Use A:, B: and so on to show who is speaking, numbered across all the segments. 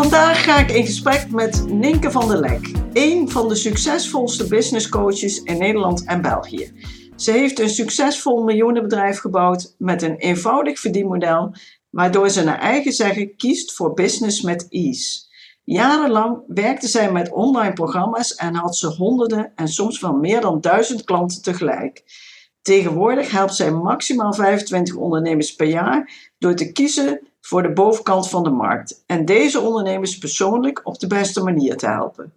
A: Vandaag ga ik in gesprek met Ninke van der Lek, een van de succesvolste business coaches in Nederland en België. Ze heeft een succesvol miljoenenbedrijf gebouwd met een eenvoudig verdienmodel, waardoor ze naar eigen zeggen kiest voor business met ease. Jarenlang werkte zij met online programma's en had ze honderden en soms wel meer dan duizend klanten tegelijk. Tegenwoordig helpt zij maximaal 25 ondernemers per jaar door te kiezen voor de bovenkant van de markt en deze ondernemers persoonlijk op de beste manier te helpen.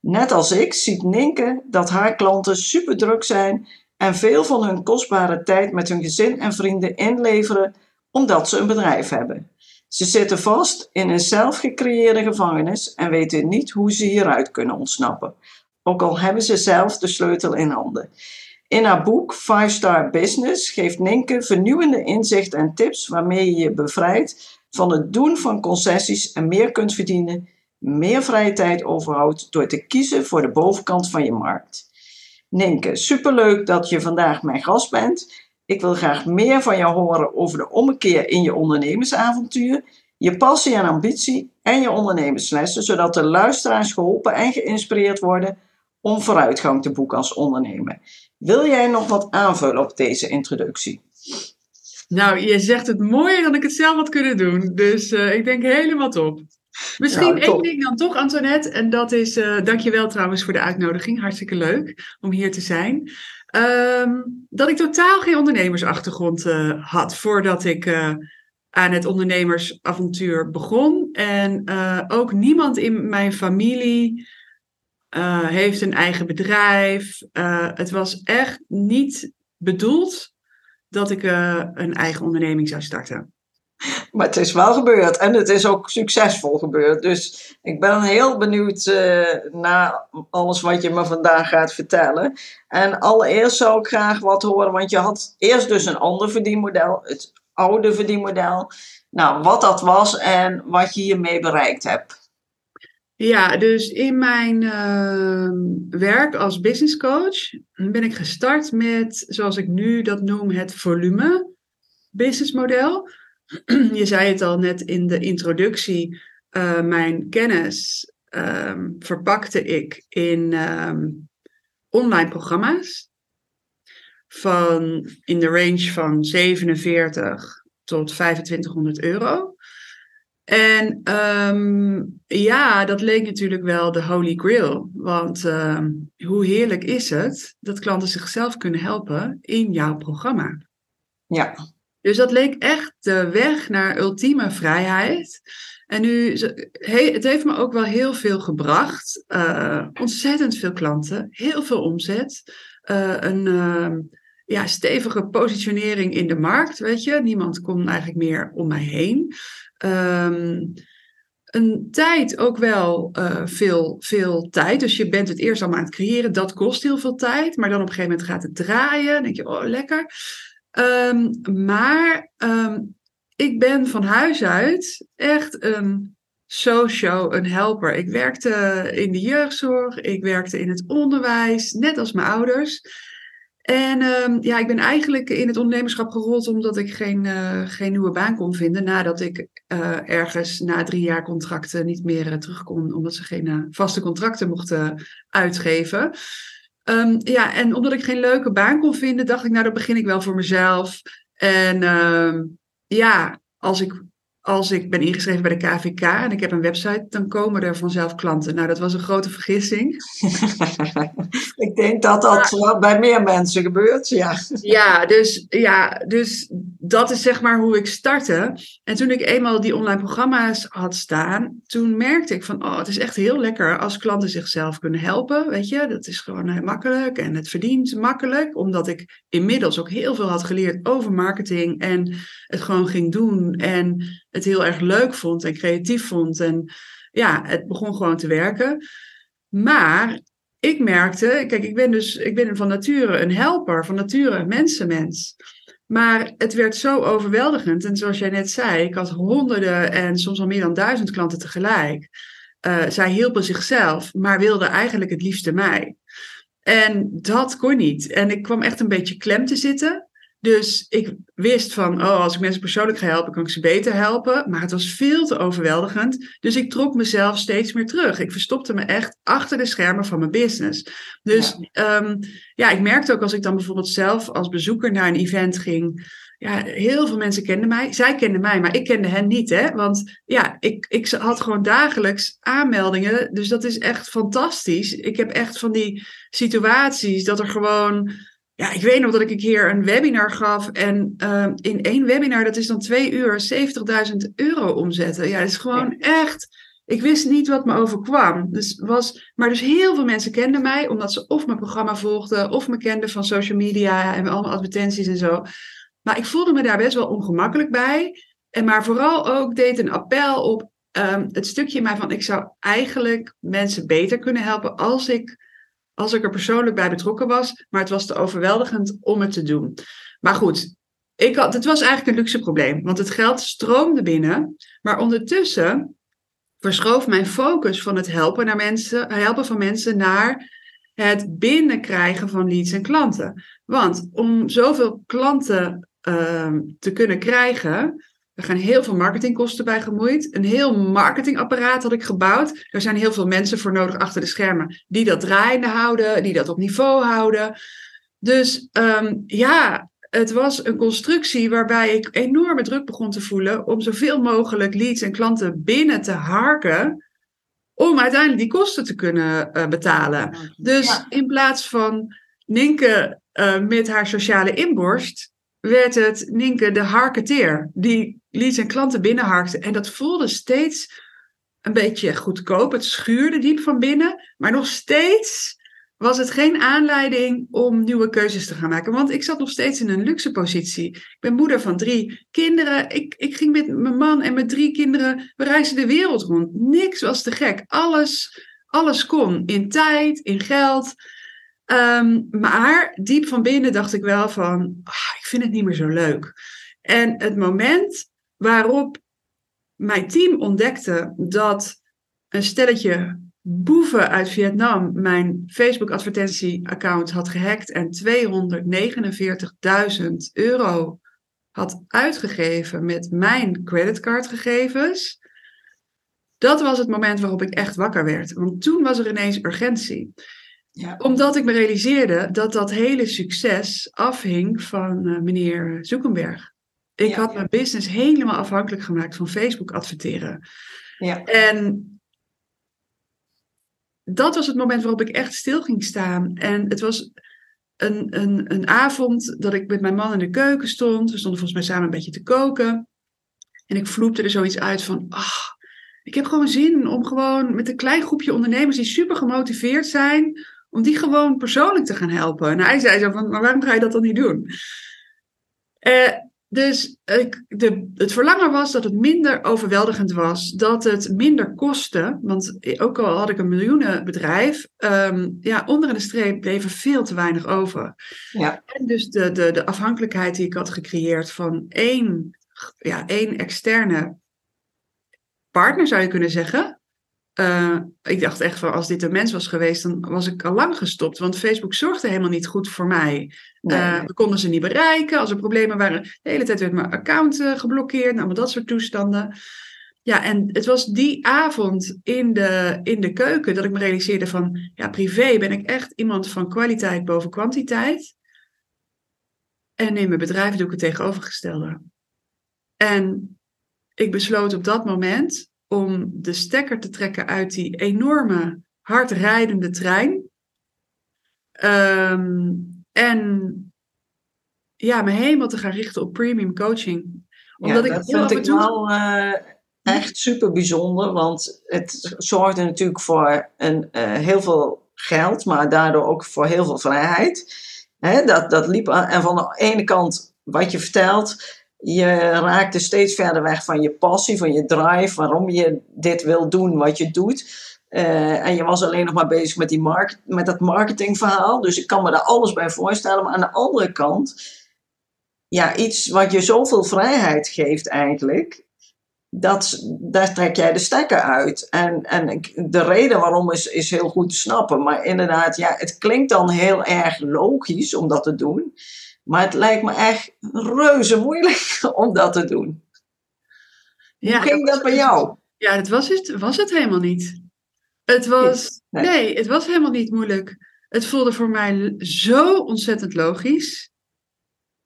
A: Net als ik ziet Ninke dat haar klanten super druk zijn en veel van hun kostbare tijd met hun gezin en vrienden inleveren omdat ze een bedrijf hebben. Ze zitten vast in een zelfgecreëerde gevangenis en weten niet hoe ze hieruit kunnen ontsnappen, ook al hebben ze zelf de sleutel in handen. In haar boek Five Star Business geeft Ninke vernieuwende inzichten en tips waarmee je je bevrijdt van het doen van concessies en meer kunt verdienen, meer vrije tijd overhoudt door te kiezen voor de bovenkant van je markt. Ninke, superleuk dat je vandaag mijn gast bent. Ik wil graag meer van jou horen over de ommekeer in je ondernemersavontuur, je passie en ambitie en je ondernemerslessen, zodat de luisteraars geholpen en geïnspireerd worden om vooruitgang te boeken als ondernemer. Wil jij nog wat aanvullen op deze introductie?
B: Nou, je zegt het mooier dan ik het zelf had kunnen doen. Dus uh, ik denk helemaal top. Misschien één ding dan toch, Antoinette. En dat is, uh, dankjewel trouwens voor de uitnodiging. Hartstikke leuk om hier te zijn. Um, dat ik totaal geen ondernemersachtergrond uh, had voordat ik aan het ondernemersavontuur begon. En ook niemand in mijn familie uh, heeft een eigen bedrijf. Uh, het was echt niet bedoeld dat ik uh, een eigen onderneming zou starten.
A: Maar het is wel gebeurd en het is ook succesvol gebeurd. Dus ik ben heel benieuwd naar alles wat je me vandaag gaat vertellen. En allereerst zou ik graag wat horen, want je had eerst dus een ander verdienmodel, het oude verdienmodel. Nou, wat dat was en wat je hiermee bereikt hebt.
B: Ja, dus in mijn uh, werk als business coach ben ik gestart met, zoals ik nu dat noem, het volume businessmodel. Je zei het al net in de introductie, uh, mijn kennis um, verpakte ik in um, online programma's. Van in de range van 47 tot 2500 euro. En um, ja, dat leek natuurlijk wel de holy grail. Want um, hoe heerlijk is het dat klanten zichzelf kunnen helpen in jouw programma.
A: Ja.
B: Dus dat leek echt de weg naar ultieme vrijheid. En nu, het heeft me ook wel heel veel gebracht. Uh, ontzettend veel klanten, heel veel omzet. Uh, een uh, ja, stevige positionering in de markt, weet je. Niemand kon eigenlijk meer om mij heen. Um, een tijd ook wel uh, veel, veel tijd. Dus je bent het eerst allemaal aan het creëren. Dat kost heel veel tijd. Maar dan op een gegeven moment gaat het draaien. Dan denk je, oh, lekker. Um, maar um, ik ben van huis uit echt een socio, een helper. Ik werkte in de jeugdzorg. Ik werkte in het onderwijs. Net als mijn ouders. En um, ja, ik ben eigenlijk in het ondernemerschap gerold omdat ik geen, uh, geen nieuwe baan kon vinden. Nadat ik uh, ergens na drie jaar contracten niet meer uh, terug kon, omdat ze geen vaste contracten mochten uitgeven. Um, ja, en omdat ik geen leuke baan kon vinden, dacht ik, nou, dan begin ik wel voor mezelf. En um, ja, als ik als ik ben ingeschreven bij de KVK en ik heb een website, dan komen er vanzelf klanten. Nou, dat was een grote vergissing.
A: ik denk dat dat bij meer mensen gebeurt, ja.
B: Ja dus, ja, dus dat is zeg maar hoe ik startte. En toen ik eenmaal die online programma's had staan, toen merkte ik van, oh, het is echt heel lekker als klanten zichzelf kunnen helpen, weet je. Dat is gewoon heel makkelijk en het verdient makkelijk, omdat ik inmiddels ook heel veel had geleerd over marketing en het gewoon ging doen en het heel erg leuk vond en creatief vond. En ja, het begon gewoon te werken. Maar ik merkte, kijk, ik ben dus ik ben van nature een helper, van nature een mensenmens. Maar het werd zo overweldigend. En zoals jij net zei, ik had honderden en soms al meer dan duizend klanten tegelijk. Uh, zij hielpen zichzelf, maar wilden eigenlijk het liefste mij. En dat kon niet. En ik kwam echt een beetje klem te zitten. Dus ik wist van, oh, als ik mensen persoonlijk ga helpen, kan ik ze beter helpen. Maar het was veel te overweldigend. Dus ik trok mezelf steeds meer terug. Ik verstopte me echt achter de schermen van mijn business. Dus ja, ehm, ja ik merkte ook als ik dan bijvoorbeeld zelf als bezoeker naar een event ging. Ja, heel veel mensen kenden mij. Zij kenden mij, maar ik kende hen niet. Hè? Want ja, ik, ik had gewoon dagelijks aanmeldingen. Dus dat is echt fantastisch. Ik heb echt van die situaties dat er gewoon ja, ik weet nog dat ik een keer een webinar gaf. En uh, in één webinar, dat is dan twee uur, 70.000 euro omzetten. Ja, dat is gewoon echt. Ik wist niet wat me overkwam. Dus was, maar dus heel veel mensen kenden mij, omdat ze of mijn programma volgden, of me kenden van social media en allemaal advertenties en zo. Maar ik voelde me daar best wel ongemakkelijk bij. En maar vooral ook deed een appel op um, het stukje in mij van ik zou eigenlijk mensen beter kunnen helpen als ik als ik er persoonlijk bij betrokken was, maar het was te overweldigend om het te doen. Maar goed, ik had, het was eigenlijk een luxe probleem, want het geld stroomde binnen, maar ondertussen verschoof mijn focus van het helpen, naar mensen, helpen van mensen naar het binnenkrijgen van leads en klanten. Want om zoveel klanten uh, te kunnen krijgen, er gaan heel veel marketingkosten bij gemoeid. Een heel marketingapparaat had ik gebouwd. Er zijn heel veel mensen voor nodig achter de schermen die dat draaiende houden, die dat op niveau houden. Dus um, ja, het was een constructie waarbij ik enorme druk begon te voelen om zoveel mogelijk leads en klanten binnen te harken. Om uiteindelijk die kosten te kunnen uh, betalen. Dus in plaats van Ninke uh, met haar sociale inborst, werd het Ninke de harketeer. Die liet zijn klanten binnenharkte. En dat voelde steeds een beetje goedkoop. Het schuurde diep van binnen. Maar nog steeds was het geen aanleiding om nieuwe keuzes te gaan maken. Want ik zat nog steeds in een luxe positie. Ik ben moeder van drie kinderen. Ik, ik ging met mijn man en mijn drie kinderen. We reisden de wereld rond. Niks was te gek. Alles, alles kon. In tijd, in geld. Um, maar diep van binnen dacht ik wel van, ah, ik vind het niet meer zo leuk. En het moment waarop mijn team ontdekte dat een stelletje boeven uit Vietnam mijn Facebook-advertentie-account had gehackt en 249.000 euro had uitgegeven met mijn creditcardgegevens. Dat was het moment waarop ik echt wakker werd. Want toen was er ineens urgentie. Ja. Omdat ik me realiseerde dat dat hele succes afhing van uh, meneer Zoekenberg. Ik had mijn business helemaal afhankelijk gemaakt van Facebook adverteren. Ja. En dat was het moment waarop ik echt stil ging staan. En het was een, een, een avond dat ik met mijn man in de keuken stond. We stonden volgens mij samen een beetje te koken. En ik vloepte er zoiets uit van, ach, ik heb gewoon zin om gewoon met een klein groepje ondernemers die super gemotiveerd zijn, om die gewoon persoonlijk te gaan helpen. En hij zei zo van, maar waarom ga je dat dan niet doen? Uh, dus ik, de, het verlangen was dat het minder overweldigend was, dat het minder kostte. Want ook al had ik een miljoenenbedrijf, um, ja, onder de streep bleef er veel te weinig over. Ja. En dus de, de, de afhankelijkheid die ik had gecreëerd van één, ja, één externe partner, zou je kunnen zeggen. Uh, ik dacht echt van als dit een mens was geweest, dan was ik al lang gestopt. Want Facebook zorgde helemaal niet goed voor mij. Uh, we konden ze niet bereiken. Als er problemen waren, de hele tijd werd mijn account uh, geblokkeerd. Nou, dat soort toestanden. Ja, en het was die avond in de, in de keuken dat ik me realiseerde van, ja, privé ben ik echt iemand van kwaliteit boven kwantiteit. En in mijn bedrijf doe ik het tegenovergestelde. En ik besloot op dat moment om de stekker te trekken uit die enorme hardrijdende trein. Um, en ja, me helemaal te gaan richten op premium coaching.
A: Omdat ja, dat ik vind ik toe... wel uh, echt super bijzonder, want het zorgde natuurlijk voor een, uh, heel veel geld, maar daardoor ook voor heel veel vrijheid. Dat, dat liep aan, en van de ene kant wat je vertelt, je raakte steeds verder weg van je passie, van je drive, waarom je dit wil doen, wat je doet. Eh, en je was alleen nog maar bezig met, die market, met dat marketingverhaal. Dus ik kan me daar alles bij voorstellen. Maar aan de andere kant, ja, iets wat je zoveel vrijheid geeft eigenlijk, dat, daar trek jij de stekker uit. En, en de reden waarom is, is heel goed te snappen. Maar inderdaad, ja, het klinkt dan heel erg logisch om dat te doen. Maar het lijkt me echt reuze moeilijk om dat te doen. Ja, Hoe ging dat, bij jou?
B: Ja, dat was het, was het helemaal niet. Het was, nee. het was helemaal niet moeilijk. Het voelde voor mij zo ontzettend logisch.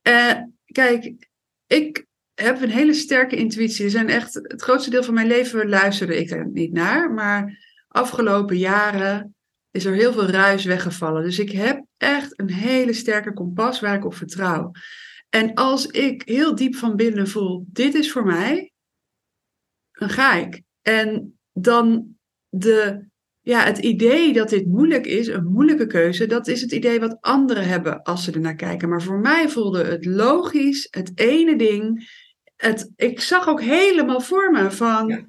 B: Uh, kijk, ik heb een hele sterke intuïtie. Er zijn echt, het grootste deel van mijn leven luisterde ik er niet naar. Maar afgelopen jaren is er heel veel ruis weggevallen. Dus ik heb echt een hele sterke kompas waar ik op vertrouw. En als ik heel diep van binnen voel, dit is voor mij, dan ga ik. En dan de, ja, het idee dat dit moeilijk is, een moeilijke keuze, dat is het idee wat anderen hebben als ze er naar kijken. Maar voor mij voelde het logisch, het ene ding. Het, ik zag ook helemaal voor me van.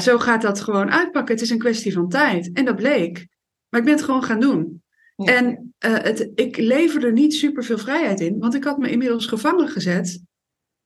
B: Zo gaat dat gewoon uitpakken. Het is een kwestie van tijd. En dat bleek. Maar ik ben het gewoon gaan doen. En uh, het, ik leverde niet super veel vrijheid in, want ik had me inmiddels gevangen gezet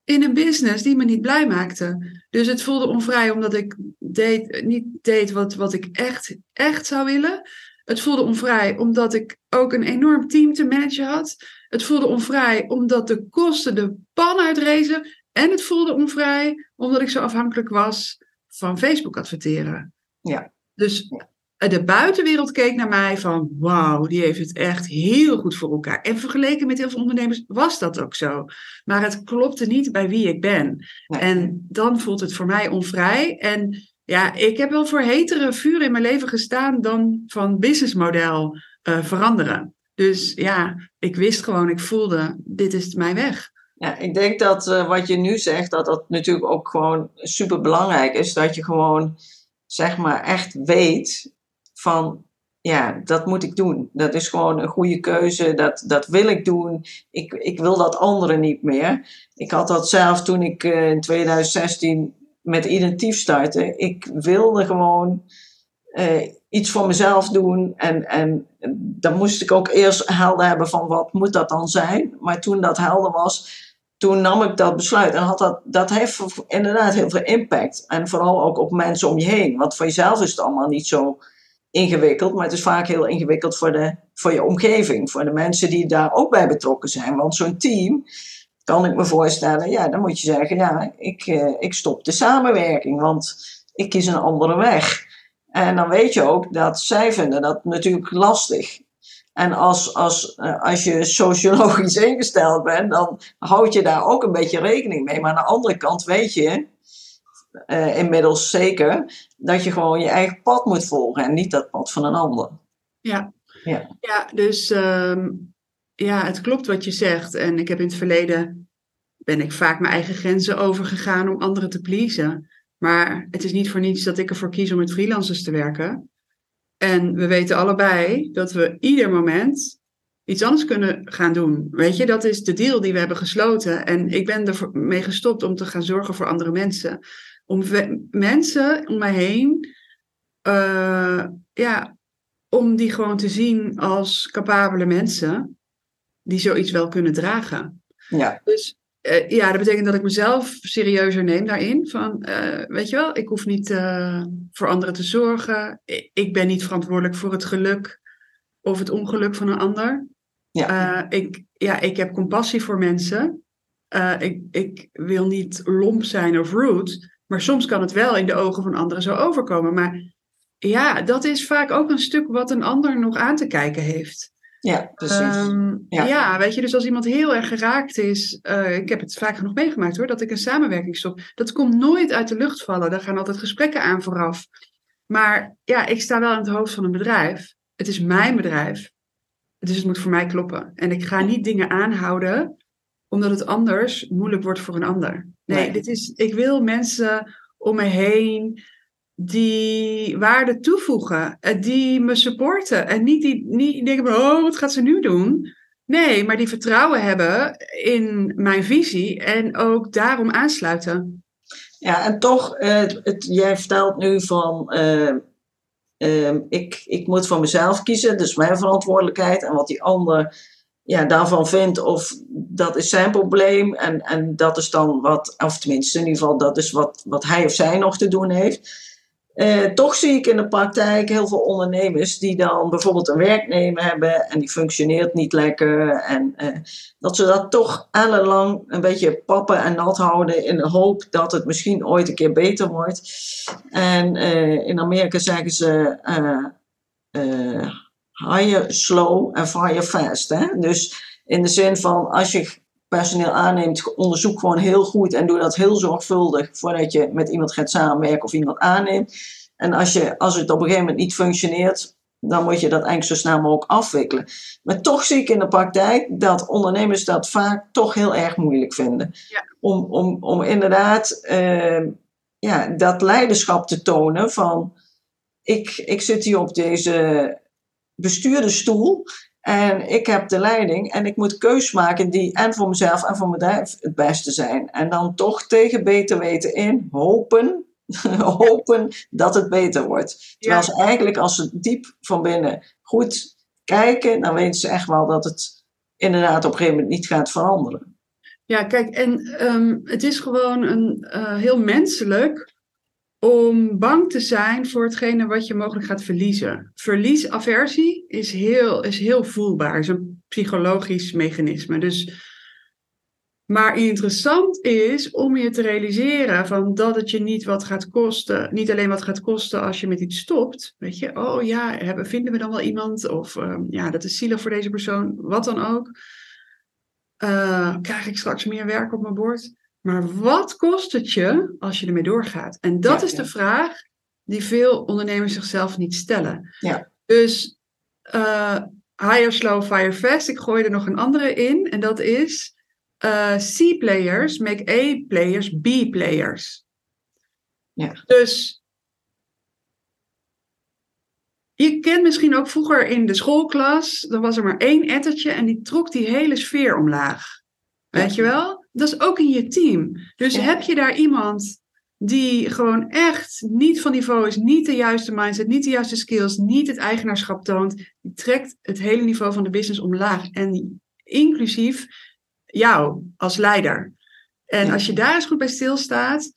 B: in een business die me niet blij maakte. Dus het voelde onvrij omdat ik deed, niet deed wat, wat ik echt, echt zou willen. Het voelde onvrij omdat ik ook een enorm team te managen had. Het voelde onvrij omdat de kosten de pan uitrezen. En het voelde onvrij omdat ik zo afhankelijk was van Facebook adverteren.
A: Ja.
B: Dus de buitenwereld keek naar mij van wauw, die heeft het echt heel goed voor elkaar. En vergeleken met heel veel ondernemers was dat ook zo. Maar het klopte niet bij wie ik ben. En dan voelt het voor mij onvrij. En ja, ik heb wel voor hetere vuur in mijn leven gestaan dan van businessmodel uh, veranderen. Dus ja, ik wist gewoon, ik voelde, dit is mijn weg.
A: Ja, ik denk dat uh, wat je nu zegt, dat dat natuurlijk ook gewoon super belangrijk is. Dat je gewoon, zeg maar, echt weet van ja, dat moet ik doen. Dat is gewoon een goede keuze. Dat, dat wil ik doen. Ik, ik wil dat anderen niet meer. Ik had dat zelf toen ik uh, in 2016 met identief startte. Ik wilde gewoon uh, iets voor mezelf doen. En, en dan moest ik ook eerst helder hebben van wat moet dat dan zijn. Maar toen dat helder was, toen nam ik dat besluit. En had dat, dat heeft inderdaad heel veel impact. En vooral ook op mensen om je heen. Want voor jezelf is het allemaal niet zo ingewikkeld, maar het is vaak heel ingewikkeld voor, de, voor je omgeving, voor de mensen die daar ook bij betrokken zijn. Want zo'n team, kan ik me voorstellen, ja, dan moet je zeggen, ja, ik, uh, ik stop de samenwerking, want ik kies een andere weg. En dan weet je ook dat zij vinden dat natuurlijk lastig. En als, als, uh, als je sociologisch ingesteld bent, dan houd je daar ook een beetje rekening mee. Maar aan de andere kant weet je, uh, inmiddels zeker, dat je gewoon je eigen pad moet volgen en niet dat pad van een ander.
B: Ja, ja. ja dus um, ja, het klopt wat je zegt. En ik heb in het verleden, ben ik vaak mijn eigen grenzen overgegaan om anderen te pleasen. Maar het is niet voor niets dat ik ervoor kies om met freelancers te werken. En we weten allebei dat we ieder moment iets anders kunnen gaan doen. Weet je, dat is de deal die we hebben gesloten. En ik ben ermee gestopt om te gaan zorgen voor andere mensen om mensen om mij heen, uh, ja, om die gewoon te zien als capabele mensen die zoiets wel kunnen dragen.
A: Ja.
B: Dus uh, ja, dat betekent dat ik mezelf serieuzer neem daarin. Van, uh, weet je wel, ik hoef niet voor anderen te zorgen. Ik ben niet verantwoordelijk voor het geluk of het ongeluk van een ander. Ja. ik, ja, ik heb compassie voor mensen. ik, ik wil niet lomp zijn of rude. Maar soms kan het wel in de ogen van anderen zo overkomen. Maar ja, dat is vaak ook een stuk wat een ander nog aan te kijken heeft.
A: Ja, precies.
B: Ehm, ja. ja. weet je, dus als iemand heel erg geraakt is, uh, ik heb het vaak genoeg meegemaakt hoor, dat ik een samenwerking stop. Dat komt nooit uit de lucht vallen. Daar gaan altijd gesprekken aan vooraf. Maar ja, ik sta wel aan het hoofd van een bedrijf. Het is mijn bedrijf. Dus het moet voor mij kloppen. En ik ga niet dingen aanhouden omdat het anders moeilijk wordt voor een ander. Nee, Dit is, ik wil mensen om me heen die waarde toevoegen, die me supporten en niet die niet denken, oh, wat gaat ze nu doen? Nee, maar die vertrouwen hebben in mijn visie en ook daarom aansluiten.
A: Ja, en toch, uh, het, jij vertelt nu van, uh, ik, ik moet voor mezelf kiezen, dus mijn verantwoordelijkheid. En wat die ander ja, daarvan vindt, of dat is zijn probleem. En, en dat is dan wat, of tenminste in ieder geval, dat is wat, wat hij of zij nog te doen heeft. Uh, toch zie ik in de praktijk heel veel ondernemers die dan bijvoorbeeld een werknemer hebben en die functioneert niet lekker. En uh, dat ze dat toch ellenlang een beetje pappen en nat houden in de hoop dat het misschien ooit een keer beter wordt. En uh, in Amerika zeggen ze hire slow en fire fast. Hè? Dus in de zin van als je personeel aanneemt, onderzoek gewoon heel goed en doe dat heel zorgvuldig voordat je met iemand gaat samenwerken of iemand aanneemt. En als, je, als het op een gegeven moment niet functioneert, dan moet je dat eigenlijk zo snel mogelijk afwikkelen. Maar toch zie ik in de praktijk dat ondernemers dat vaak toch heel erg moeilijk vinden. Ja. Om, om, om inderdaad uh, ja, dat leiderschap te tonen van ik, ik zit hier op deze bestuurde stoel en ik heb de leiding en ik moet keus maken die en voor mezelf en voor mijn bedrijf het beste zijn. En dan toch tegen beter weten in hopen, hopen dat het beter wordt. Terwijl ze eigenlijk als ze diep van binnen goed kijken, dan weten ze echt wel dat het inderdaad op een gegeven moment niet gaat veranderen.
B: Ja, kijk, en um, het is gewoon een uh, heel menselijk om bang te zijn voor hetgene wat je mogelijk gaat verliezen. Verliesaversie is heel, is heel voelbaar, is een psychologisch mechanisme. Dus, maar interessant is om je te realiseren van dat het je niet wat gaat kosten, niet alleen wat gaat kosten als je met iets stopt. Weet je, oh ja, hebben, vinden we dan wel iemand? Of um, ja, dat is zielig voor deze persoon, wat dan ook. Uh, krijg ik straks meer werk op mijn bord? Maar wat kost het je als je ermee doorgaat? En dat is de vraag die veel ondernemers zichzelf niet stellen.
A: Ja.
B: Dus uh, hire slow, fire fast. Ik gooi er nog een andere in. En dat is uh, C-players make A-players B-players.
A: Ja.
B: Dus je kent misschien ook vroeger in de schoolklas, dan was er maar één ettertje en die trok die hele sfeer omlaag. Weet je wel? Dat is ook in je team. Dus heb je daar iemand die gewoon echt niet van niveau is, niet de juiste mindset, niet de juiste skills, niet het eigenaarschap toont, die trekt het hele niveau van de business omlaag. En inclusief jou als leider. En als je daar eens goed bij stilstaat,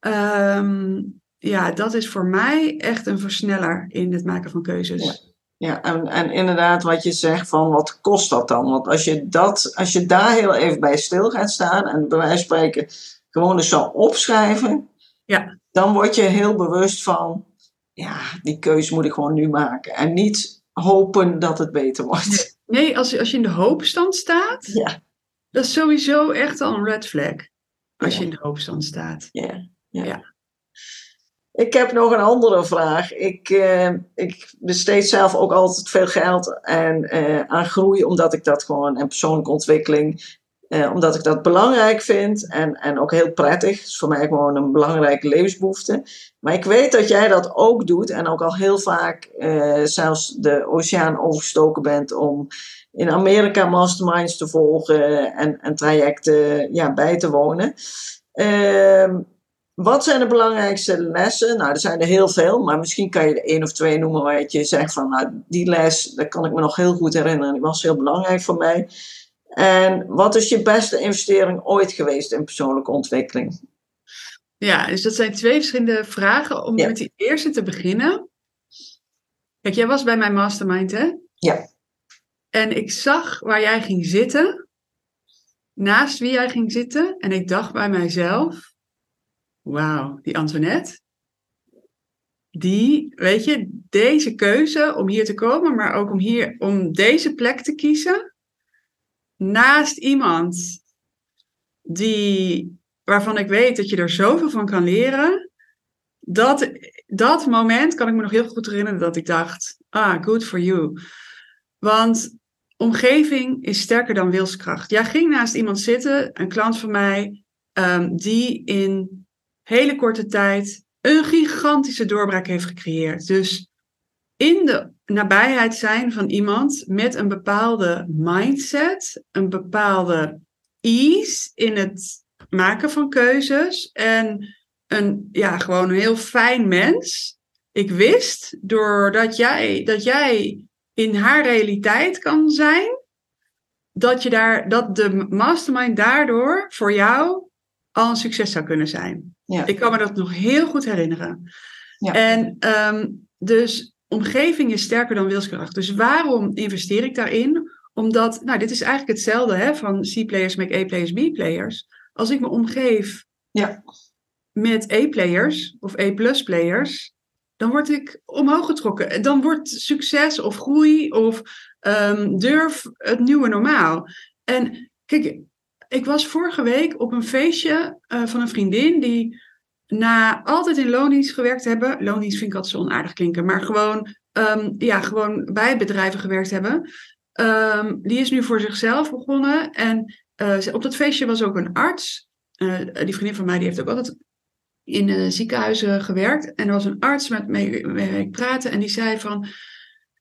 B: um, ja, dat is voor mij echt een versneller in het maken van keuzes.
A: Ja, en, en inderdaad wat je zegt van wat kost dat dan? Want als je, dat, als je daar heel even bij stil gaat staan en bij wijze van spreken gewoon eens zo opschrijven,
B: ja.
A: dan word je heel bewust van, ja, die keuze moet ik gewoon nu maken. En niet hopen dat het beter wordt.
B: Nee, als, als je in de hoopstand staat,
A: ja.
B: dat is sowieso echt al een red flag. Als je in de hoopstand staat.
A: ja. ja. ja. Ik heb nog een andere vraag. Ik, uh, ik besteed zelf ook altijd veel geld en, uh, aan groei, omdat ik dat gewoon, en persoonlijke ontwikkeling, uh, omdat ik dat belangrijk vind en, en ook heel prettig. Het is voor mij gewoon een belangrijke levensbehoefte. Maar ik weet dat jij dat ook doet en ook al heel vaak zelfs de oceaan overgestoken bent om in Amerika masterminds te volgen en, en trajecten ja, bij te wonen. Wat zijn de belangrijkste lessen? Nou, er zijn er heel veel, maar misschien kan je er één of twee noemen waar je zegt van, nou, die les, dat kan ik me nog heel goed herinneren, die was heel belangrijk voor mij. En wat is je beste investering ooit geweest in persoonlijke ontwikkeling?
B: Ja, dus dat zijn twee verschillende vragen. Om met die eerste te beginnen. Kijk, jij was bij mijn mastermind, hè?
A: Ja.
B: En ik zag waar jij ging zitten, naast wie jij ging zitten. En ik dacht bij mijzelf, Wauw, die Antoinette. Die, weet je, deze keuze om hier te komen, maar ook om hier, om deze plek te kiezen, naast iemand die, waarvan ik weet dat je er zoveel van kan leren, dat, dat moment kan ik me nog heel goed herinneren dat ik dacht, ah, good for you. Want omgeving is sterker dan wilskracht. Jij ging naast iemand zitten, een klant van mij, um, die in hele korte tijd een gigantische doorbraak heeft gecreëerd. Dus in de nabijheid zijn van iemand met een bepaalde mindset, een bepaalde ease in het maken van keuzes en een, ja, gewoon een heel fijn mens. Ik wist, doordat jij, dat jij in haar realiteit kan zijn, dat, je daar, dat de mastermind daardoor voor jou al een succes zou kunnen zijn. Ja. Ik kan me dat nog heel goed herinneren. Ja. En ehm, dus omgeving is sterker dan wilskracht. Dus waarom investeer ik daarin? Omdat, nou, dit is eigenlijk hetzelfde hè, van C-players make A-players B-players. Als ik me omgeef ja. met A-players of A-plus-players, dan word ik omhoog getrokken. Dan wordt succes of groei of um, durf het nieuwe normaal. En kijk, ik was vorige week op een feestje uh, van een vriendin die na altijd in loondienst gewerkt hebben. Loondienst vind ik altijd zo onaardig klinken, maar gewoon, um, ja, gewoon bij bedrijven gewerkt hebben. Um, die is nu voor zichzelf begonnen. En uh, op dat feestje was ook een arts. Uh, die vriendin van mij die heeft ook altijd in ziekenhuizen gewerkt. En er was een arts met mee, mee ik praten. En die zei van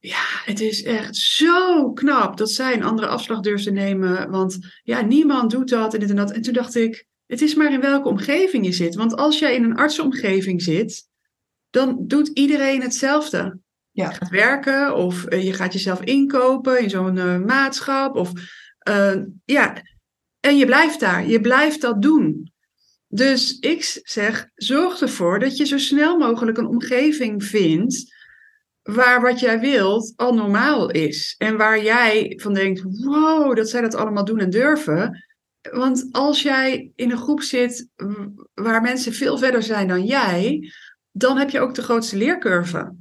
B: ja, het is echt zo knap dat zij een andere afslag durft te nemen. Want ja, niemand doet dat en dit en dat. En toen dacht ik, het is maar in welke omgeving je zit. Want als jij in een artsenomgeving zit, dan doet iedereen hetzelfde. Ja. Je gaat werken of eh, je gaat jezelf inkopen in zo'n uh, maatschap. Of, uh, ja, en je blijft daar. Je blijft dat doen. Dus ik zeg, zorg ervoor dat je zo snel mogelijk een omgeving vindt waar wat jij wilt al normaal is. En waar jij van denkt, wow, dat zij dat allemaal doen en durven. Want als jij in een groep zit waar mensen veel verder zijn dan jij, dan heb je ook de grootste leercurve.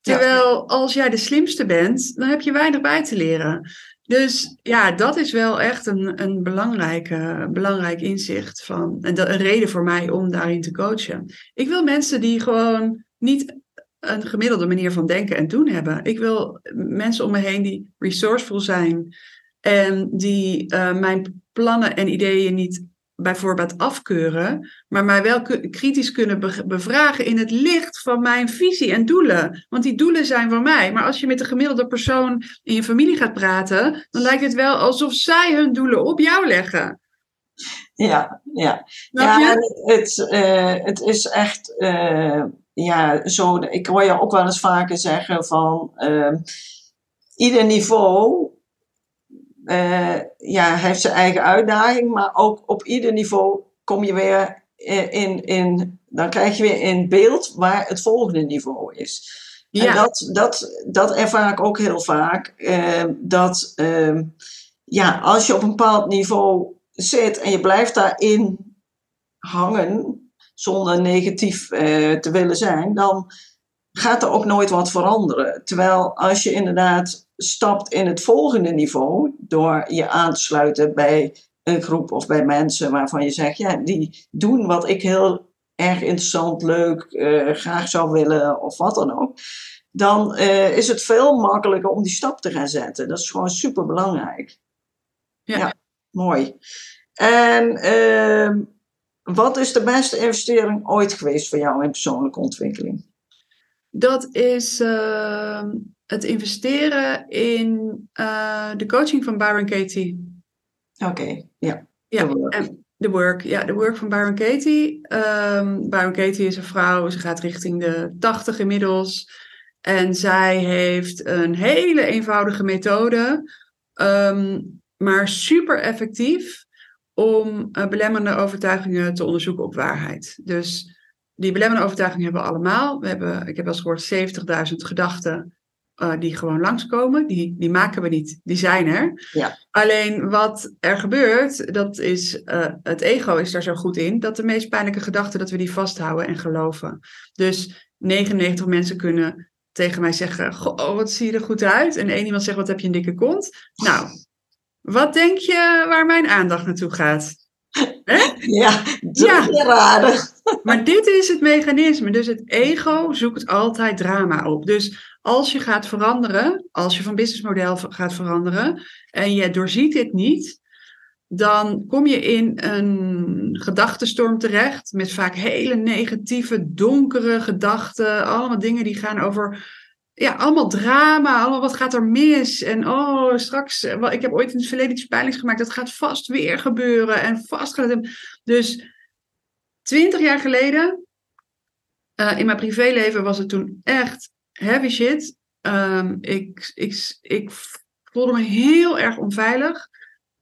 B: Terwijl als jij de slimste bent, dan heb je weinig bij te leren. Dus ja, dat is wel echt een, een belangrijke, belangrijk inzicht van, en een reden voor mij om daarin te coachen. Ik wil mensen die gewoon niet een gemiddelde manier van denken en doen hebben. Ik wil mensen om me heen die resourceful zijn en die uh, mijn plannen en ideeën niet bijvoorbeeld afkeuren, maar mij wel kritisch kunnen bevragen in het licht van mijn visie en doelen. Want die doelen zijn van mij. Maar als je met de gemiddelde persoon in je familie gaat praten, dan lijkt het wel alsof zij hun doelen op jou leggen.
A: Ja, ja. ja het, uh, het is echt. Uh ja, zo, ik hoor je ook wel eens vaker zeggen van uh, ieder niveau uh, ja, heeft zijn eigen uitdaging, maar ook op ieder niveau kom je weer in, in, dan krijg je weer in beeld waar het volgende niveau is. Ja. En dat, dat, dat ervaar ik ook heel vaak. Uh, dat uh, ja, als je op een bepaald niveau zit en je blijft daarin hangen, zonder negatief uh, te willen zijn, dan gaat er ook nooit wat veranderen. Terwijl als je inderdaad stapt in het volgende niveau, door je aan te sluiten bij een groep of bij mensen waarvan je zegt, ja, die doen wat ik heel erg interessant, leuk, uh, graag zou willen of wat dan ook. Dan uh, is het veel makkelijker om die stap te gaan zetten. Dat is gewoon super belangrijk. Ja. ja, mooi. En ehm, wat is de beste investering ooit geweest voor jou in persoonlijke ontwikkeling?
B: Dat is uh, het investeren in uh, de coaching van Byron Katie.
A: Oké, okay, ja.
B: Ja, de work. Ja, de work van Byron Katie. Um, Byron Katie is een vrouw, ze gaat richting de 80 inmiddels. En zij heeft een hele eenvoudige methode, um, maar super effectief om uh, belemmerende overtuigingen te onderzoeken op waarheid. Dus die belemmerende overtuigingen hebben we allemaal. We hebben, ik heb wel eens gehoord, 70.000 gedachten uh, die gewoon langskomen. Die, die maken we niet, die zijn er. Ja. Alleen wat er gebeurt, dat is, uh, het ego is daar zo goed in, dat de meest pijnlijke gedachten, dat we die vasthouden en geloven. Dus 99 mensen kunnen tegen mij zeggen, goh, wat zie je er goed uit? En één iemand zegt, wat heb je een dikke kont? Nou, wat denk je waar mijn aandacht naartoe gaat?
A: Ja, ja. raden.
B: Maar dit is het mechanisme. Dus het ego zoekt altijd drama op. Dus als je gaat veranderen, als je van businessmodel gaat veranderen en je doorziet dit niet, dan kom je in een gedachtenstorm terecht met vaak hele negatieve, donkere gedachten. Allemaal dingen die gaan over ja, allemaal drama, allemaal wat gaat er mis? En oh, straks, wel, ik heb ooit in het verleden iets pijnlijks gemaakt, dat gaat vast weer gebeuren en vast gaat het. Dus twintig jaar geleden, uh, in mijn privéleven was het toen echt heavy shit. Um, ik, ik, ik voelde me heel erg onveilig.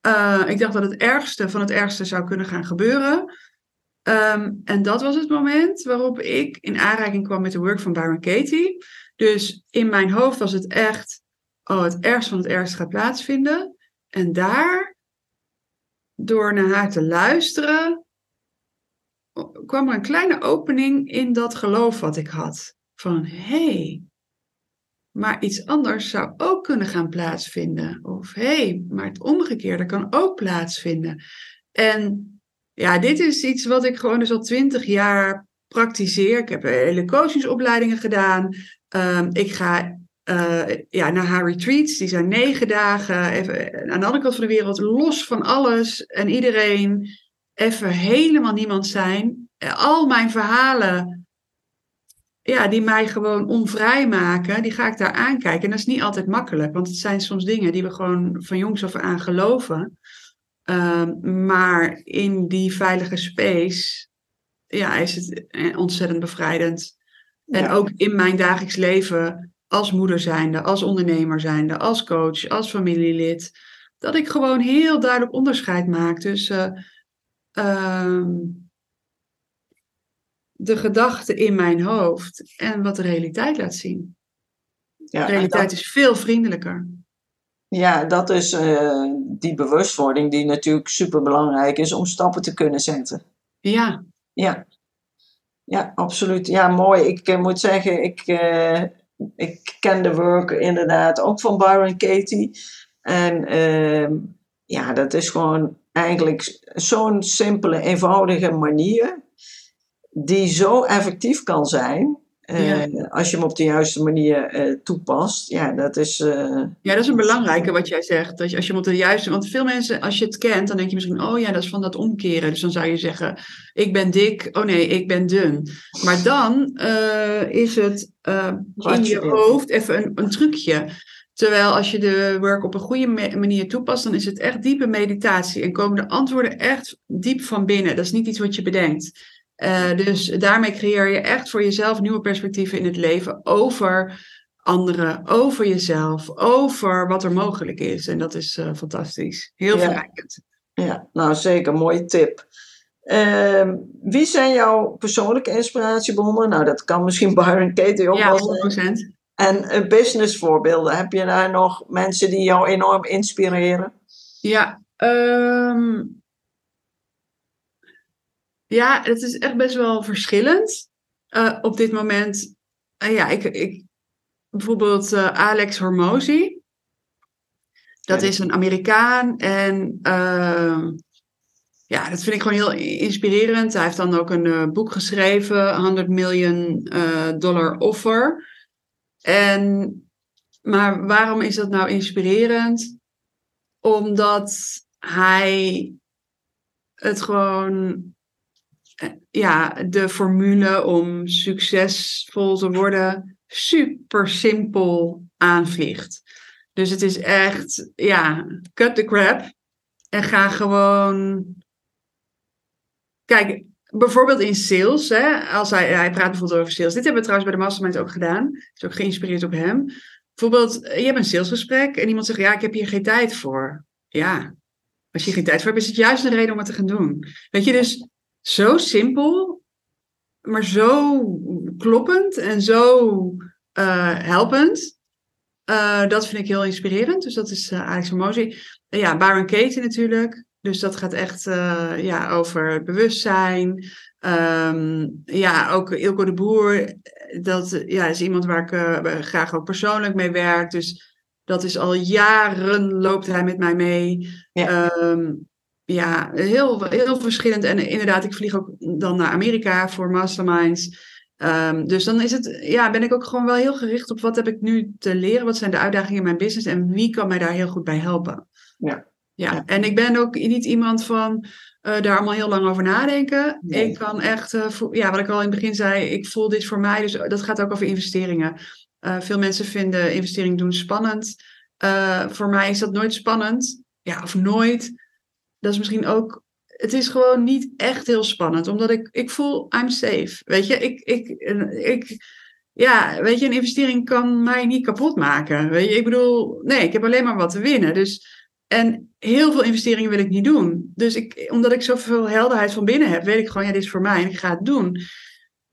B: Uh, ik dacht dat het ergste van het ergste zou kunnen gaan gebeuren. Um, en dat was het moment waarop ik in aanraking kwam met de work van Byron Katie. Dus in mijn hoofd was het echt, oh, het ergste van het ergste gaat plaatsvinden. En daar, door naar haar te luisteren, kwam er een kleine opening in dat geloof wat ik had. Van, hé, hey, maar iets anders zou ook kunnen gaan plaatsvinden. Of hé, hey, maar het omgekeerde kan ook plaatsvinden. En ja, dit is iets wat ik gewoon dus al twintig jaar praktiseer. Ik heb hele coachingsopleidingen gedaan. Um, ik ga uh, ja, naar haar retreats. Die zijn negen dagen. Even aan de andere kant van de wereld. Los van alles en iedereen. Even helemaal niemand zijn. Al mijn verhalen. Ja, die mij gewoon onvrij maken. Die ga ik daar aankijken. En dat is niet altijd makkelijk. Want het zijn soms dingen die we gewoon van jongs af aan geloven. Um, maar in die veilige space ja, is het eh, ontzettend bevrijdend. En ook in mijn dagelijks leven, als moeder zijnde, als ondernemer zijnde, als coach, als familielid, dat ik gewoon heel duidelijk onderscheid maak tussen uh, de gedachten in mijn hoofd en wat de realiteit laat zien. Ja, de realiteit is veel vriendelijker.
A: Ja, dat is uh, die bewustwording die natuurlijk super belangrijk is om stappen te kunnen zetten.
B: Ja.
A: Ja, ja, absoluut. Ja, mooi. Ik uh, moet zeggen, ik, uh, ik ken de work inderdaad ook van Byron Katie. En ehm, ja, dat is gewoon eigenlijk zo'n simpele, eenvoudige manier die zo effectief kan zijn. Uh, Als je hem op de juiste manier uh, toepast. Ja, dat is. Uh,
B: ja, dat is een belangrijke wat jij zegt. Dat je, als je hem op de juiste. Want veel mensen, als je het kent, dan denk je misschien: oh ja, dat is van dat omkeren. Dus dan zou je zeggen: ik ben dik. Oh nee, ik ben dun. Maar dan is het in je hoofd even een, een trucje. Terwijl als je de work op een goede manier toepast, dan is het echt diepe meditatie. En komen de antwoorden echt diep van binnen. Dat is niet iets wat je bedenkt. Uh, dus daarmee creëer je echt voor jezelf nieuwe perspectieven in het leven over anderen, over jezelf, over wat er mogelijk is. En dat is uh, fantastisch. Heel ja. verrijkend.
A: Ja, nou zeker, mooie tip. Uh, wie zijn jouw persoonlijke inspiratiebronnen? Nou, dat kan misschien Byron Katie ook
B: ja,
A: wel
B: zijn.
A: En uh, businessvoorbeelden. Heb je daar nog mensen die jou enorm inspireren?
B: Ja, um, ja, het is echt best wel verschillend uh, op dit moment. Uh, ja, ik, ik, bijvoorbeeld uh, Alex Hormozy. Dat is een Amerikaan en ja, dat vind ik gewoon heel inspirerend. Hij heeft dan ook een boek geschreven, 100 miljoen dollar offer. En, maar waarom is dat nou inspirerend? Omdat hij het gewoon ja, de formule om succesvol te worden super simpel aanvliegt. Dus het is echt, ja, cut the crap en ga gewoon. Kijk, bijvoorbeeld in sales, hè, als hij, hij praat bijvoorbeeld over sales. Dit hebben we trouwens bij de Mastermind ook gedaan. Is ook geïnspireerd op hem. Bijvoorbeeld, je hebt een salesgesprek en iemand zegt: Ja, ik heb hier geen tijd voor. Ja, als je geen tijd voor hebt, is het juist een reden om het te gaan doen. Weet je, dus zo simpel, maar zo kloppend en zo uh, helpend. Uh, dat vind ik heel inspirerend. Dus dat is uh, Alex Mozi. ja, Baron Katie natuurlijk. Dus dat gaat echt ja, over bewustzijn. Um, ja, ook Ilko de Boer. Dat ja, is iemand waar ik graag ook persoonlijk mee werk. Dus dat is al jaren loopt hij met mij mee. Ja. Um, ja, heel, heel verschillend. En inderdaad, ik vlieg ook dan naar Amerika voor masterminds. Um, dus dan is het, ja, ben ik ook gewoon wel heel gericht op wat heb ik nu te leren, wat zijn de uitdagingen in mijn business en wie kan mij daar heel goed bij helpen.
A: Ja.
B: Ja, en ik ben ook niet iemand van uh, daar allemaal heel lang over nadenken. Ik kan echt, uh, ja, wat ik al in het begin zei, ik voel dit voor mij, dus dat gaat ook over investeringen. Eh, veel mensen vinden investering doen spannend. Eh, voor mij is dat nooit spannend. Ja, of nooit. Dat is misschien ook. Het is gewoon niet echt heel spannend, omdat ik, ik voel, I'm safe. Weet je, ik, ik, ik, ja, weet je, een investering kan mij niet kapot maken. Weet je, ik bedoel, nee, ik heb alleen maar wat te winnen. Dus, en heel veel investeringen wil ik niet doen. Dus ik, omdat ik zoveel helderheid van binnen heb, weet ik gewoon, ja, dit is voor mij en ik ga het doen.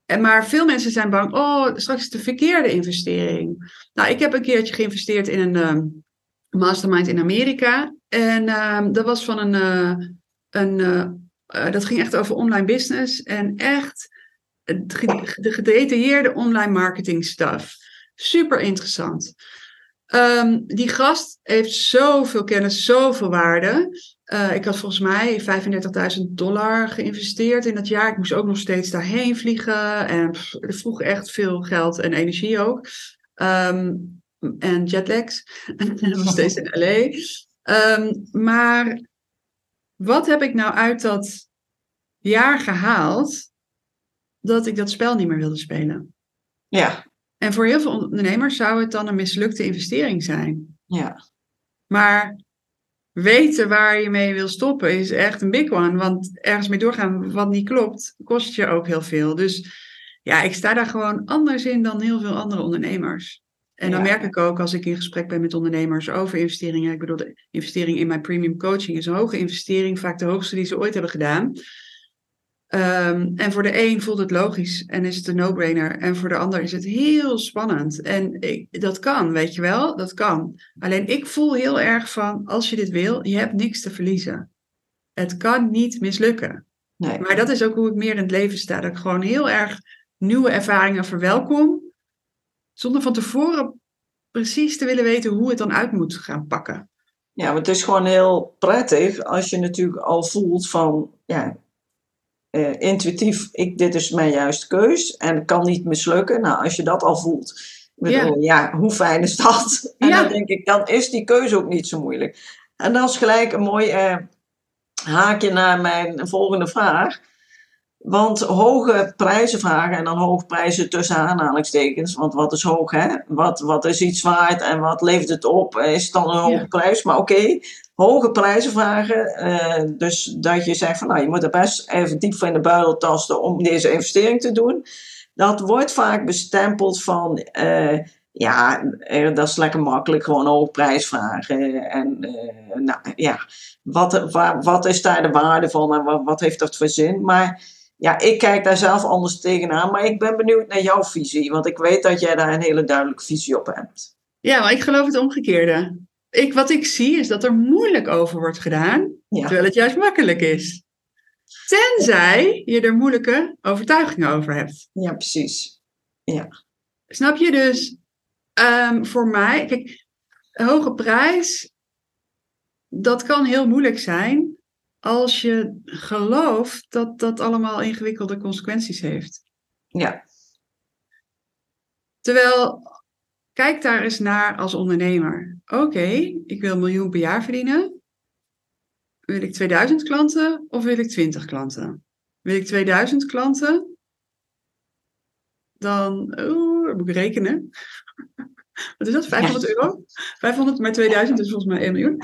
B: En maar veel mensen zijn bang, oh, straks is de verkeerde investering. Nou, ik heb een keertje geïnvesteerd in een ehm, mastermind in Amerika. En ehm, dat was van een, uh, een uh, dat ging echt over online business. En echt de gedetailleerde online marketing stuff. Super interessant. Um, die gast heeft zoveel kennis, zoveel waarde. Ik had volgens mij 35.000 dollar geïnvesteerd in dat jaar. Ik moest ook nog steeds daarheen vliegen. En vroeg echt veel geld en energie ook. Um, en jetlags. nog steeds in LA. Um, ehm, maar wat heb ik nou uit dat jaar gehaald dat ik dat spel niet meer wilde spelen?
A: Ja.
B: En voor heel veel ondernemers zou het dan een mislukte investering zijn.
A: Ja.
B: Maar weten waar je mee wil stoppen is echt een big one. Want ergens mee doorgaan wat niet klopt, kost je ook heel veel. Dus ja, ik sta daar gewoon anders in dan heel veel andere ondernemers. En dan merk ik ook als ik in gesprek ben met ondernemers over investeringen. Ik bedoel, de investering in mijn premium coaching is een hoge investering, vaak de hoogste die ze ooit hebben gedaan. Um, en voor de een voelt het logisch en is het een no-brainer. En voor de ander is het heel spannend. En ik, dat kan, weet je wel, dat kan. Alleen ik voel heel erg van, als je dit wil, je hebt niks te verliezen. Het kan niet mislukken.
A: Nee.
B: Maar dat is ook hoe ik meer in het leven sta. Dat ik gewoon heel erg nieuwe ervaringen verwelkom. Zonder van tevoren precies te willen weten hoe het dan uit moet gaan pakken.
A: Ja, maar het is gewoon heel prettig als je natuurlijk al voelt van, ja, uh, intuïtief, ik, dit is mijn juiste keus en het kan niet mislukken. Nou, als je dat al voelt, bedoel, ja. ja. hoe fijn is dat? En dan denk ik, dan is die keuze ook niet zo moeilijk. En dat is gelijk een mooi uh, haakje naar mijn volgende vraag. Want hoge prijzen vragen, en dan hoge prijzen tussen aanhalingstekens, want wat is hoog, hè? Wat, wat is iets waard en wat levert het op? Is het dan een hoge prijs? Maar oké, hoge prijzen vragen. Uh, dus dat je zegt van nou, je moet er best even diep van in de buidel tasten om deze investering te doen. Dat wordt vaak bestempeld van uh, ja, dat is lekker makkelijk, gewoon hoge prijs vragen. En uh, nou ja, wat, wat, wat is daar de waarde van en wat, wat heeft dat voor zin? Maar ja, ik kijk daar zelf anders tegenaan, maar ik ben benieuwd naar jouw visie, want ik weet dat jij daar een hele duidelijke visie op hebt.
B: Ja, maar ik geloof het omgekeerde ik, wat ik zie is dat er moeilijk over wordt gedaan, terwijl het juist makkelijk is. Tenzij je er moeilijke overtuigingen over hebt.
A: Ja, precies. Ja.
B: Snap je dus? Um, voor mij, kijk, hoge prijs, dat kan heel moeilijk zijn als je gelooft dat dat allemaal ingewikkelde consequenties heeft.
A: Ja.
B: Terwijl Kijk daar eens naar als ondernemer. Oké, ik wil een miljoen per jaar verdienen. Wil ik 2000 klanten of wil ik 20 klanten? Wil ik 2000 klanten? Dan moet ik rekenen. Wat is dat? 500 euro? 500 maar 2000 is volgens mij 1 miljoen.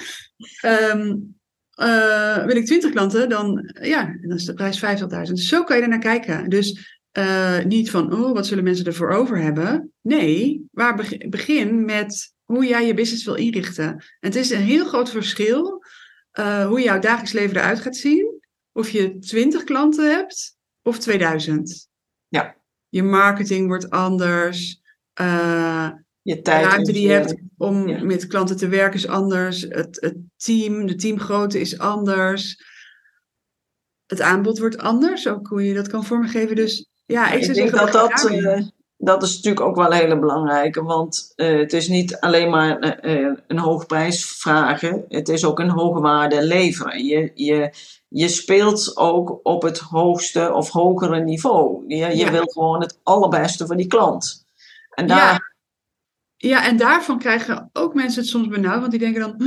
B: Um, uh, wil ik 20 klanten, dan, ja, dan is de prijs 50.000. Zo kan je er naar kijken. Dus uh, niet van, oh, wat zullen mensen ervoor over hebben? Nee, waar begin met hoe jij je business wil inrichten. En het is een heel groot verschil uh, hoe jouw dagelijks leven eruit gaat zien. Of je 20 klanten hebt of 2000.
A: Ja.
B: Je marketing wordt anders.
A: Je tijd
B: de ruimte die je hebt om met klanten te werken is anders. Het, het team, de teamgrootte is anders. Het aanbod wordt anders, ook hoe je dat kan vormgeven. Dus ja, ik,
A: ik denk dat dat, uh, dat is natuurlijk ook wel een hele belangrijke. Want uh, het is niet alleen maar uh, een hoge prijs vragen. Het is ook een hoge waarde leveren. Je, je, je speelt ook op het hoogste of hogere niveau. Je, je ja. wil gewoon het allerbeste voor die klant. En daar...
B: Ja. Ja, en daarvan krijgen ook mensen het soms benauwd. Want die denken dan,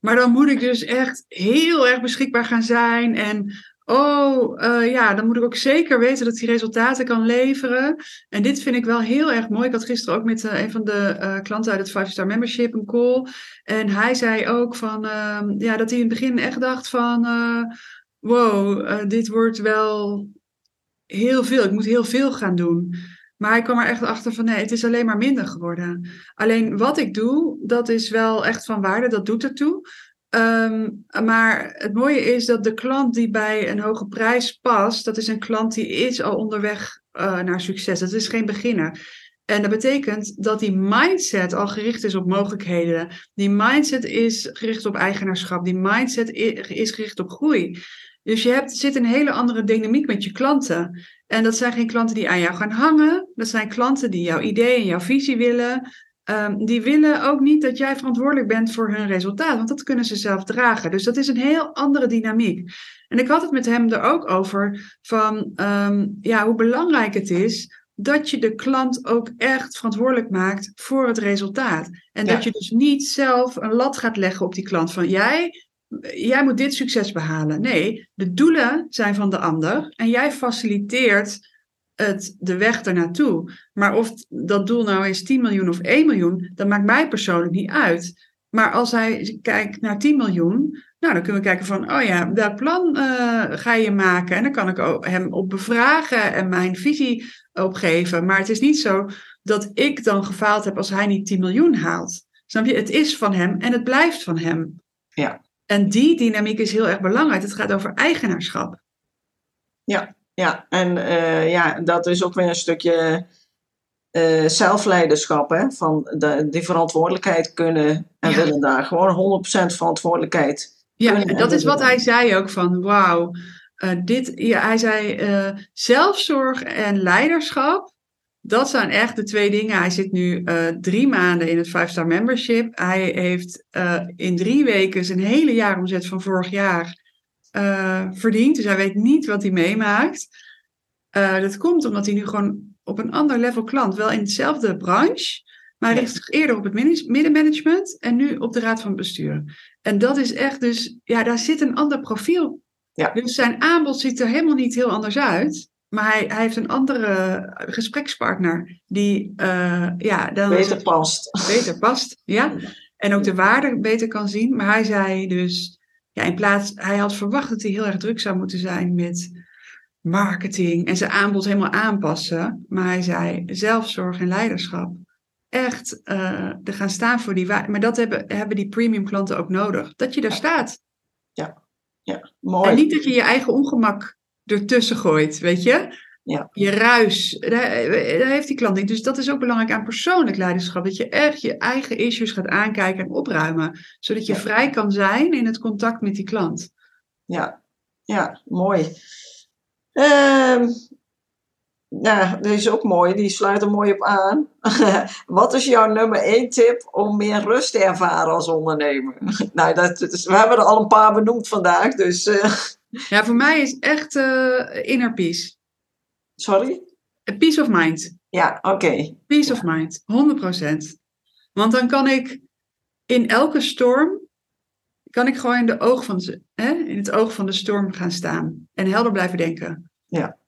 B: maar dan moet ik dus echt heel erg beschikbaar gaan zijn. En Oh, uh, ja, dan moet ik ook zeker weten dat hij resultaten kan leveren. En dit vind ik wel heel erg mooi. Ik had gisteren ook met uh, een van de uh, klanten uit het 5-star membership een call. En hij zei ook van, ehm, ja, dat hij in het begin echt dacht van, wow, dit wordt wel heel veel. Ik moet heel veel gaan doen. Maar hij kwam er echt achter van, nee, het is alleen maar minder geworden. Alleen wat ik doe, dat is wel echt van waarde, dat doet ertoe. Um, maar het mooie is dat de klant die bij een hoge prijs past, dat is een klant die is al onderweg uh, naar succes. Dat is geen beginner. En dat betekent dat die mindset al gericht is op mogelijkheden. Die mindset is gericht op eigenaarschap. Die mindset is gericht op groei. Dus je hebt, zit een hele andere dynamiek met je klanten. En dat zijn geen klanten die aan jou gaan hangen. Dat zijn klanten die jouw idee en jouw visie willen. Um, die willen ook niet dat jij verantwoordelijk bent voor hun resultaat, want dat kunnen ze zelf dragen. Dus dat is een heel andere dynamiek. En ik had het met hem er ook over van um, ja, hoe belangrijk het is dat je de klant ook echt verantwoordelijk maakt voor het resultaat. En dat je dus niet zelf een lat gaat leggen op die klant van jij, jij moet dit succes behalen. Nee, de doelen zijn van de ander en jij faciliteert het, de weg ernaartoe. Maar of dat doel nou is 10 miljoen of 1 miljoen, dat maakt mij persoonlijk niet uit. Maar als hij kijkt naar 10 miljoen, nou, dan kunnen we kijken van, oh ja, welk plan uh, ga je maken? En dan kan ik hem op bevragen en mijn visie opgeven. Maar het is niet zo dat ik dan gefaald heb als hij niet 10 miljoen haalt. Snap je? Het is van hem en het blijft van hem.
A: Ja.
B: En die dynamiek is heel erg belangrijk. Het gaat over eigenaarschap.
A: Ja, ja, en uh, ja, dat is ook weer een stukje uh, zelfleiderschap. Hè? Van de, die verantwoordelijkheid kunnen en ja. willen daar. Gewoon 100% verantwoordelijkheid.
B: Ja, dat is wat hij zei ook van wauw. Uh, dit, ja, hij zei zelfzorg en leiderschap. Dat zijn echt de twee dingen. Hij zit nu drie maanden in het 5-star membership. Hij heeft in drie weken zijn hele jaaromzet van vorig jaar uh, verdient. Dus hij weet niet wat hij meemaakt. Dat komt omdat hij nu gewoon op een ander level klant, wel in dezelfde branche, maar hij richt zich eerder op het middenmanagement en nu op de raad van bestuur. En dat is echt dus, ja, daar zit een ander profiel.
A: Ja.
B: Dus zijn aanbod ziet er helemaal niet heel anders uit. Maar hij, hij heeft een andere gesprekspartner die uh, ja, dan
A: beter past.
B: Beter past, ja. En ook de waarde beter kan zien. Maar hij zei dus, ja, in plaats, hij had verwacht dat hij heel erg druk zou moeten zijn met marketing en zijn aanbod helemaal aanpassen. Maar hij zei zelfzorg en leiderschap. Echt uh, er gaan staan voor die waarde. Maar dat hebben, hebben die premium klanten ook nodig. Dat je daar staat.
A: Ja, ja, mooi.
B: En niet dat je je eigen ongemak ertussen gooit, weet je?
A: Ja.
B: Je ruis, daar, daar, heeft die klant niet. Dus dat is ook belangrijk aan persoonlijk leiderschap. Dat je echt je eigen issues gaat aankijken en opruimen. Zodat je
A: Ja.
B: vrij kan zijn in het contact met die klant.
A: Ja, ja mooi. Ehm ja, deze is ook mooi. Die sluit er mooi op aan. Wat is jouw nummer één tip om meer rust te ervaren als ondernemer? nou, dat, dat we hebben er al een paar benoemd vandaag, dus eh,
B: Ja, voor mij is echt eh, inner peace.
A: sorry.
B: A Peace of mind.
A: Ja, oké.
B: Peace of mind. 100%. Want dan kan ik in elke storm, kan ik gewoon in, de oog van, hè, in het oog van de storm gaan staan. En helder blijven denken.
A: Ja.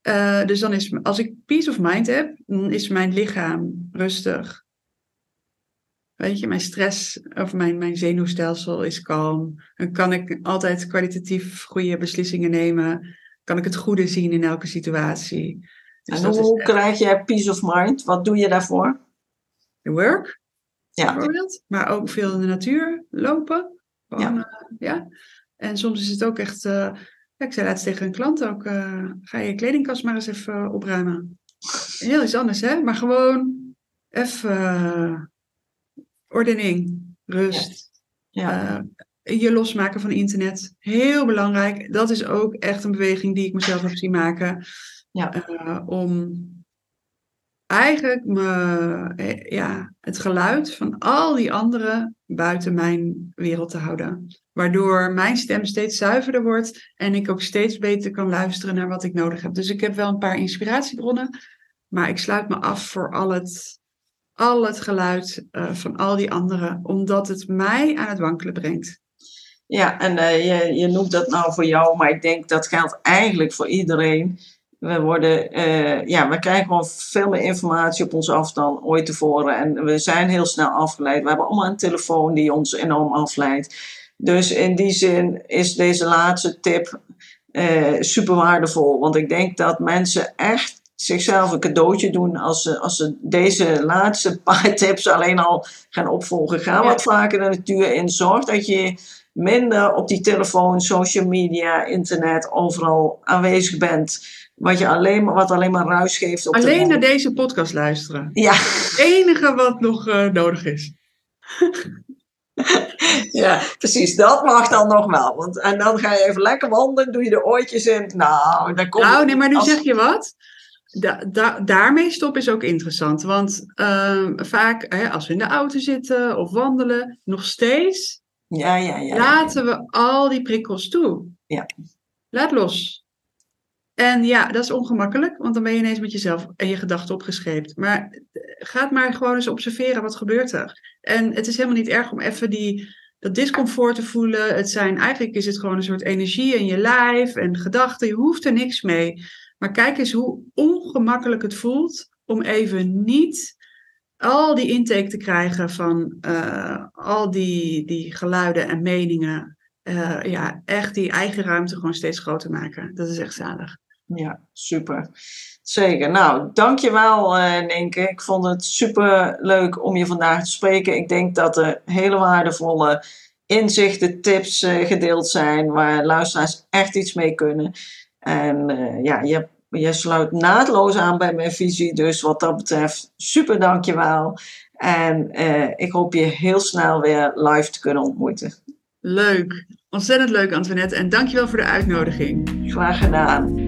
B: Eh, dus dan is, als ik peace of mind heb, dan is mijn lichaam rustig. Weet je, mijn stress of mijn, mijn zenuwstelsel is kalm. Dan kan ik altijd kwalitatief goede beslissingen nemen. Kan ik het goede zien in elke situatie. Dus
A: En
B: is
A: hoe krijg jij peace of mind? Wat doe je daarvoor?
B: de work,
A: Ja,
B: bijvoorbeeld. Maar ook veel in de natuur lopen. Gewoon, eh, ja. En soms is het ook echt... eh, ja, ik zei laatst tegen een klant ook... eh, ga je kledingkast maar eens even opruimen. Heel iets anders, hè? Maar gewoon even ordening, rust.
A: ja,
B: eh, je losmaken van internet. Heel belangrijk. Dat is ook echt een beweging die ik mezelf heb zien maken.
A: Ja.
B: Eh, om eigenlijk me, eh, ja, het geluid van al die anderen buiten mijn wereld te houden. Waardoor mijn stem steeds zuiverder wordt en ik ook steeds beter kan luisteren naar wat ik nodig heb. Dus ik heb wel een paar inspiratiebronnen, maar ik sluit me af voor al het, al het geluid eh, van al die anderen, omdat het mij aan het wankelen brengt.
A: Ja, en uh, je, je noemt dat nou voor jou, maar ik denk dat geldt eigenlijk voor iedereen. We, worden, uh, ja, we krijgen gewoon veel meer informatie op ons af dan ooit tevoren. En we zijn heel snel afgeleid. We hebben allemaal een telefoon die ons enorm afleidt. Dus in die zin is deze laatste tip uh, super waardevol. Want ik denk dat mensen echt zichzelf een cadeautje doen als ze, als ze deze laatste paar tips alleen al gaan opvolgen. Ga wat vaker de natuur in. Zorg dat je minder op die telefoon, social media, internet, overal aanwezig bent. Wat, je alleen, maar, wat alleen maar ruis geeft. Op
B: alleen naar deze podcast luisteren.
A: Ja.
B: Het enige wat nog uh, nodig is.
A: ja, precies. Dat mag dan nog wel. Want, en dan ga je even lekker wandelen, doe je de oortjes in. Nou, dan komt
B: Nou, nee, maar nu als... zeg je wat. Da, da, daarmee stoppen is ook interessant. Want uh, vaak hè, als we in de auto zitten of wandelen, nog steeds
A: ja, ja, ja,
B: laten we al die prikkels toe.
A: Ja.
B: Laat los. En ja, dat is ongemakkelijk, want dan ben je ineens met jezelf en je gedachten opgescheept. Maar ga maar gewoon eens observeren, wat gebeurt er? En het is helemaal niet erg om even die, dat discomfort te voelen. Het zijn, eigenlijk is het gewoon een soort energie in je lijf en gedachten. Je hoeft er niks mee. Maar kijk eens hoe ongemakkelijk het voelt om even niet al die intake te krijgen van uh, al die, die geluiden en meningen. Uh, ja, echt die eigen ruimte gewoon steeds groter maken. Dat is echt zalig.
A: Ja, super. Zeker. Nou, dankjewel uh, Nenke. Ik vond het super leuk om je vandaag te spreken. Ik denk dat er hele waardevolle inzichten, tips gedeeld zijn waar luisteraars echt iets mee kunnen. En uh, ja, je, je sluit naadloos aan bij mijn visie. Dus wat dat betreft, super dankjewel. En ik hoop je heel snel weer live te kunnen ontmoeten.
B: Leuk. Ontzettend leuk, Antoinette. En dankjewel voor de uitnodiging.
A: Graag gedaan.